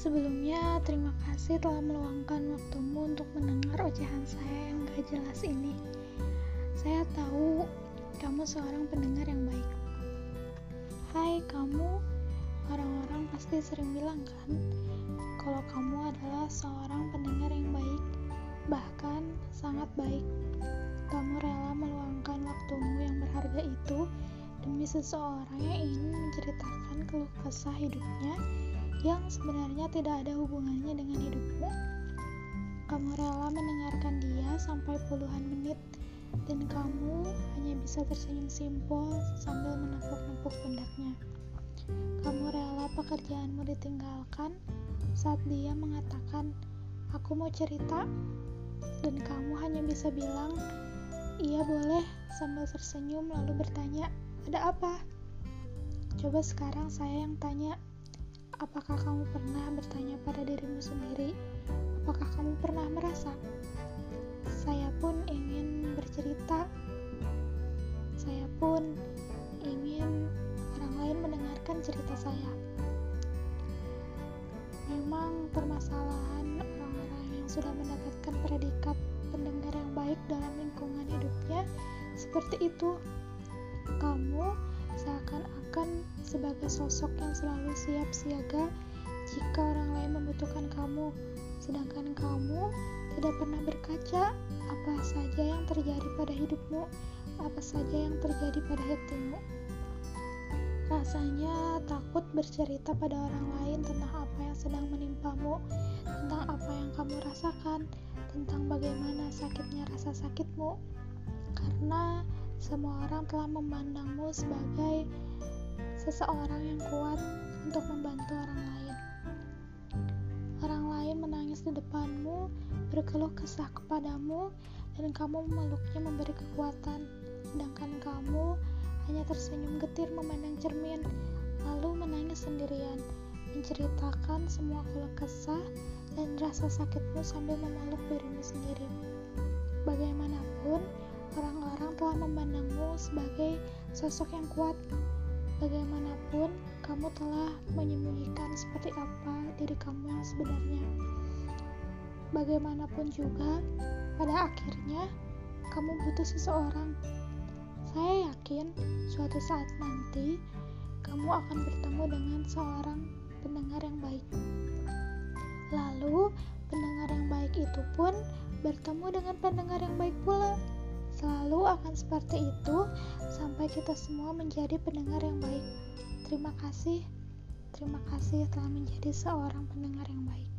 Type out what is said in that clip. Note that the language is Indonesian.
Sebelumnya, terima kasih telah meluangkan waktumu untuk mendengar ocehan saya yang gak jelas ini. Saya tahu kamu seorang pendengar yang baik. Hai kamu, orang-orang pasti sering bilang kan, kalau kamu adalah seorang pendengar yang baik, bahkan sangat baik. Kamu rela meluangkan waktumu yang berharga itu demi seseorang yang ingin menceritakan keluh kesah hidupnya yang sebenarnya tidak ada hubungannya dengan hidupmu. Kamu rela mendengarkan dia sampai puluhan menit, dan kamu hanya bisa tersenyum simpul sambil menepuk-nepuk pundaknya. Kamu rela pekerjaanmu ditinggalkan saat dia mengatakan, "Aku mau cerita," dan kamu hanya bisa bilang, "Iya, boleh," sambil tersenyum lalu bertanya, "Ada apa?" Coba sekarang saya yang tanya, Apakah kamu pernah bertanya pada dirimu sendiri? Apakah kamu pernah merasa? Saya pun ingin bercerita. Saya pun ingin orang lain mendengarkan cerita saya. Memang permasalahan orang-orang yang sudah mendapatkan predikat pendengar yang baik dalam lingkungan hidupnya seperti itu. Kamu seakan-akan sebagai sosok yang selalu siap siaga jika orang lain membutuhkan kamu, sedangkan kamu tidak pernah berkaca apa saja yang terjadi pada hidupmu, apa saja yang terjadi pada hatimu. Rasanya takut bercerita pada orang lain tentang apa yang sedang menimpamu, tentang apa yang kamu rasakan, tentang bagaimana sakitnya rasa sakitmu, karena semua orang telah memandangmu sebagai seseorang yang kuat untuk membantu orang lain. Orang lain menangis di depanmu, berkeluh kesah kepadamu, dan kamu memeluknya memberi kekuatan, sedangkan kamu hanya tersenyum getir memandang cermin, lalu menangis sendirian, menceritakan semua keluh kesah dan rasa sakitmu sambil memeluk dirimu sendiri. Bagaimanapun, orang-orang telah memandangmu sebagai sosok yang kuat. Bagaimanapun, kamu telah menyembunyikan seperti apa diri kamu yang sebenarnya. Bagaimanapun juga, pada akhirnya kamu butuh seseorang. Saya yakin suatu saat nanti kamu akan bertemu dengan seorang pendengar yang baik. Lalu, pendengar yang baik itu pun bertemu dengan pendengar yang baik pula. Selalu akan seperti itu sampai kita semua menjadi pendengar yang baik. Terima kasih. Terima kasih telah menjadi seorang pendengar yang baik.